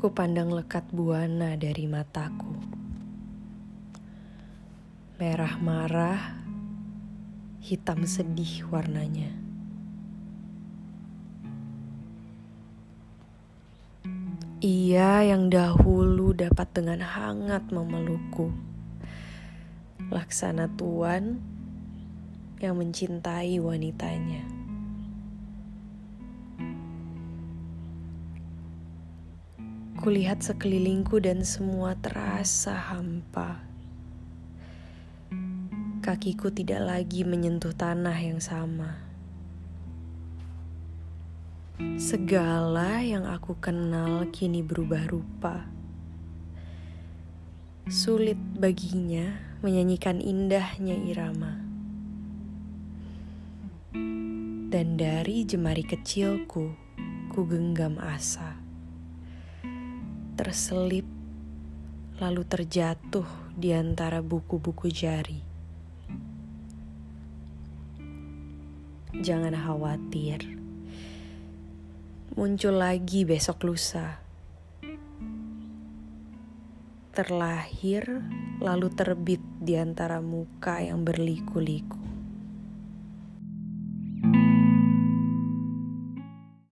Ku pandang lekat buana dari mataku. Merah marah, hitam sedih warnanya. Ia yang dahulu dapat dengan hangat memelukku. Laksana tuan yang mencintai wanitanya. Kulihat sekelilingku dan semua terasa hampa. Kakiku tidak lagi menyentuh tanah yang sama. Segala yang aku kenal kini berubah rupa. Sulit baginya menyanyikan indahnya irama. Dan dari jemari kecilku, ku genggam asa. Terselip, lalu terjatuh di antara buku-buku jari. Jangan khawatir muncul lagi besok lusa. Terlahir lalu terbit di antara muka yang berliku-liku.